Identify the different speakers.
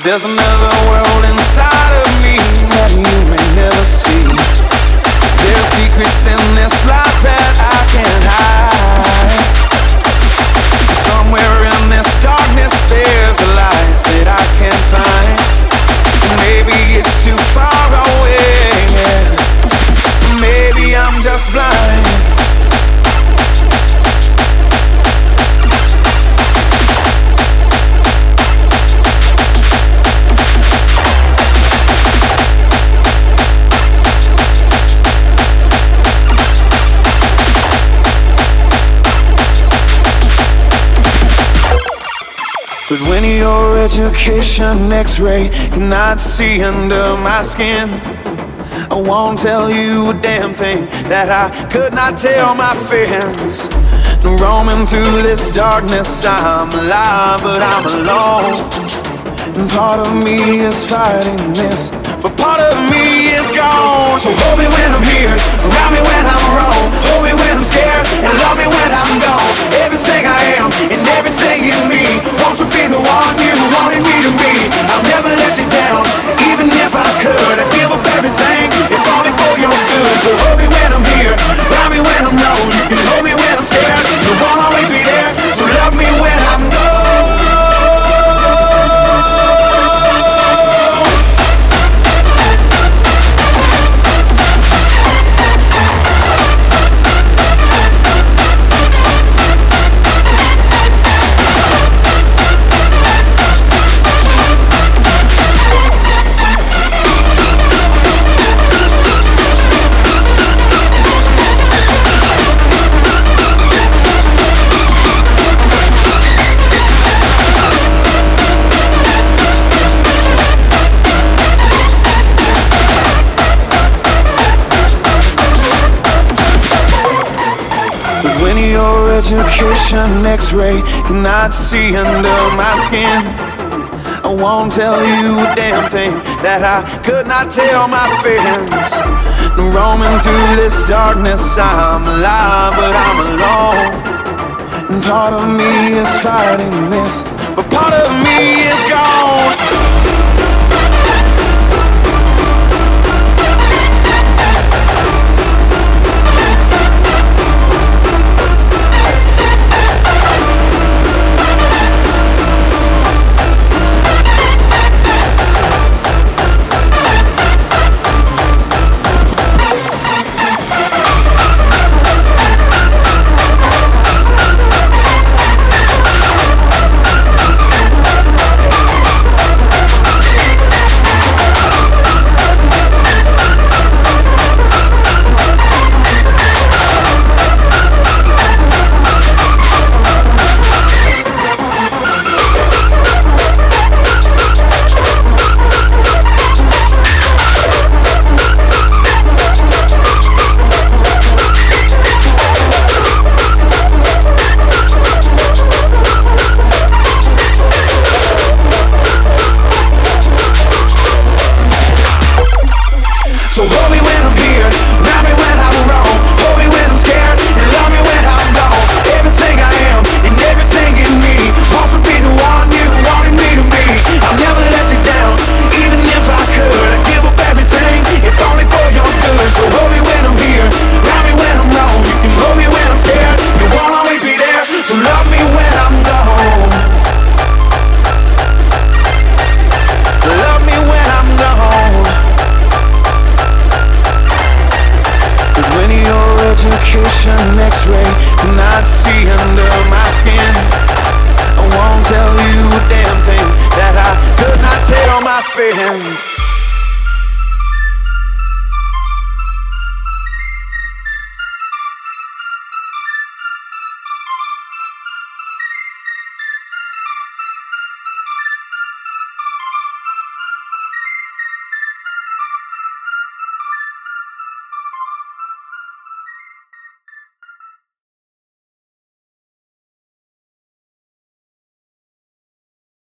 Speaker 1: There's another world inside of me that you may never see. There's secrets in this life that But when your education x-ray cannot see under my skin I won't tell you a damn thing that I could not tell my friends. Roaming through this darkness I'm alive but I'm alone. And part of me is fighting this But part of me is gone. So hold me when I'm here education x-ray cannot see under my skin. I won't tell you a damn thing that I could not tell my friends. Roaming through this darkness I'm alive but I'm alone. And part of me is fighting this But part of me is gone education x-ray cannot see under my skin. I won't tell you a damn thing that I could not tell my friends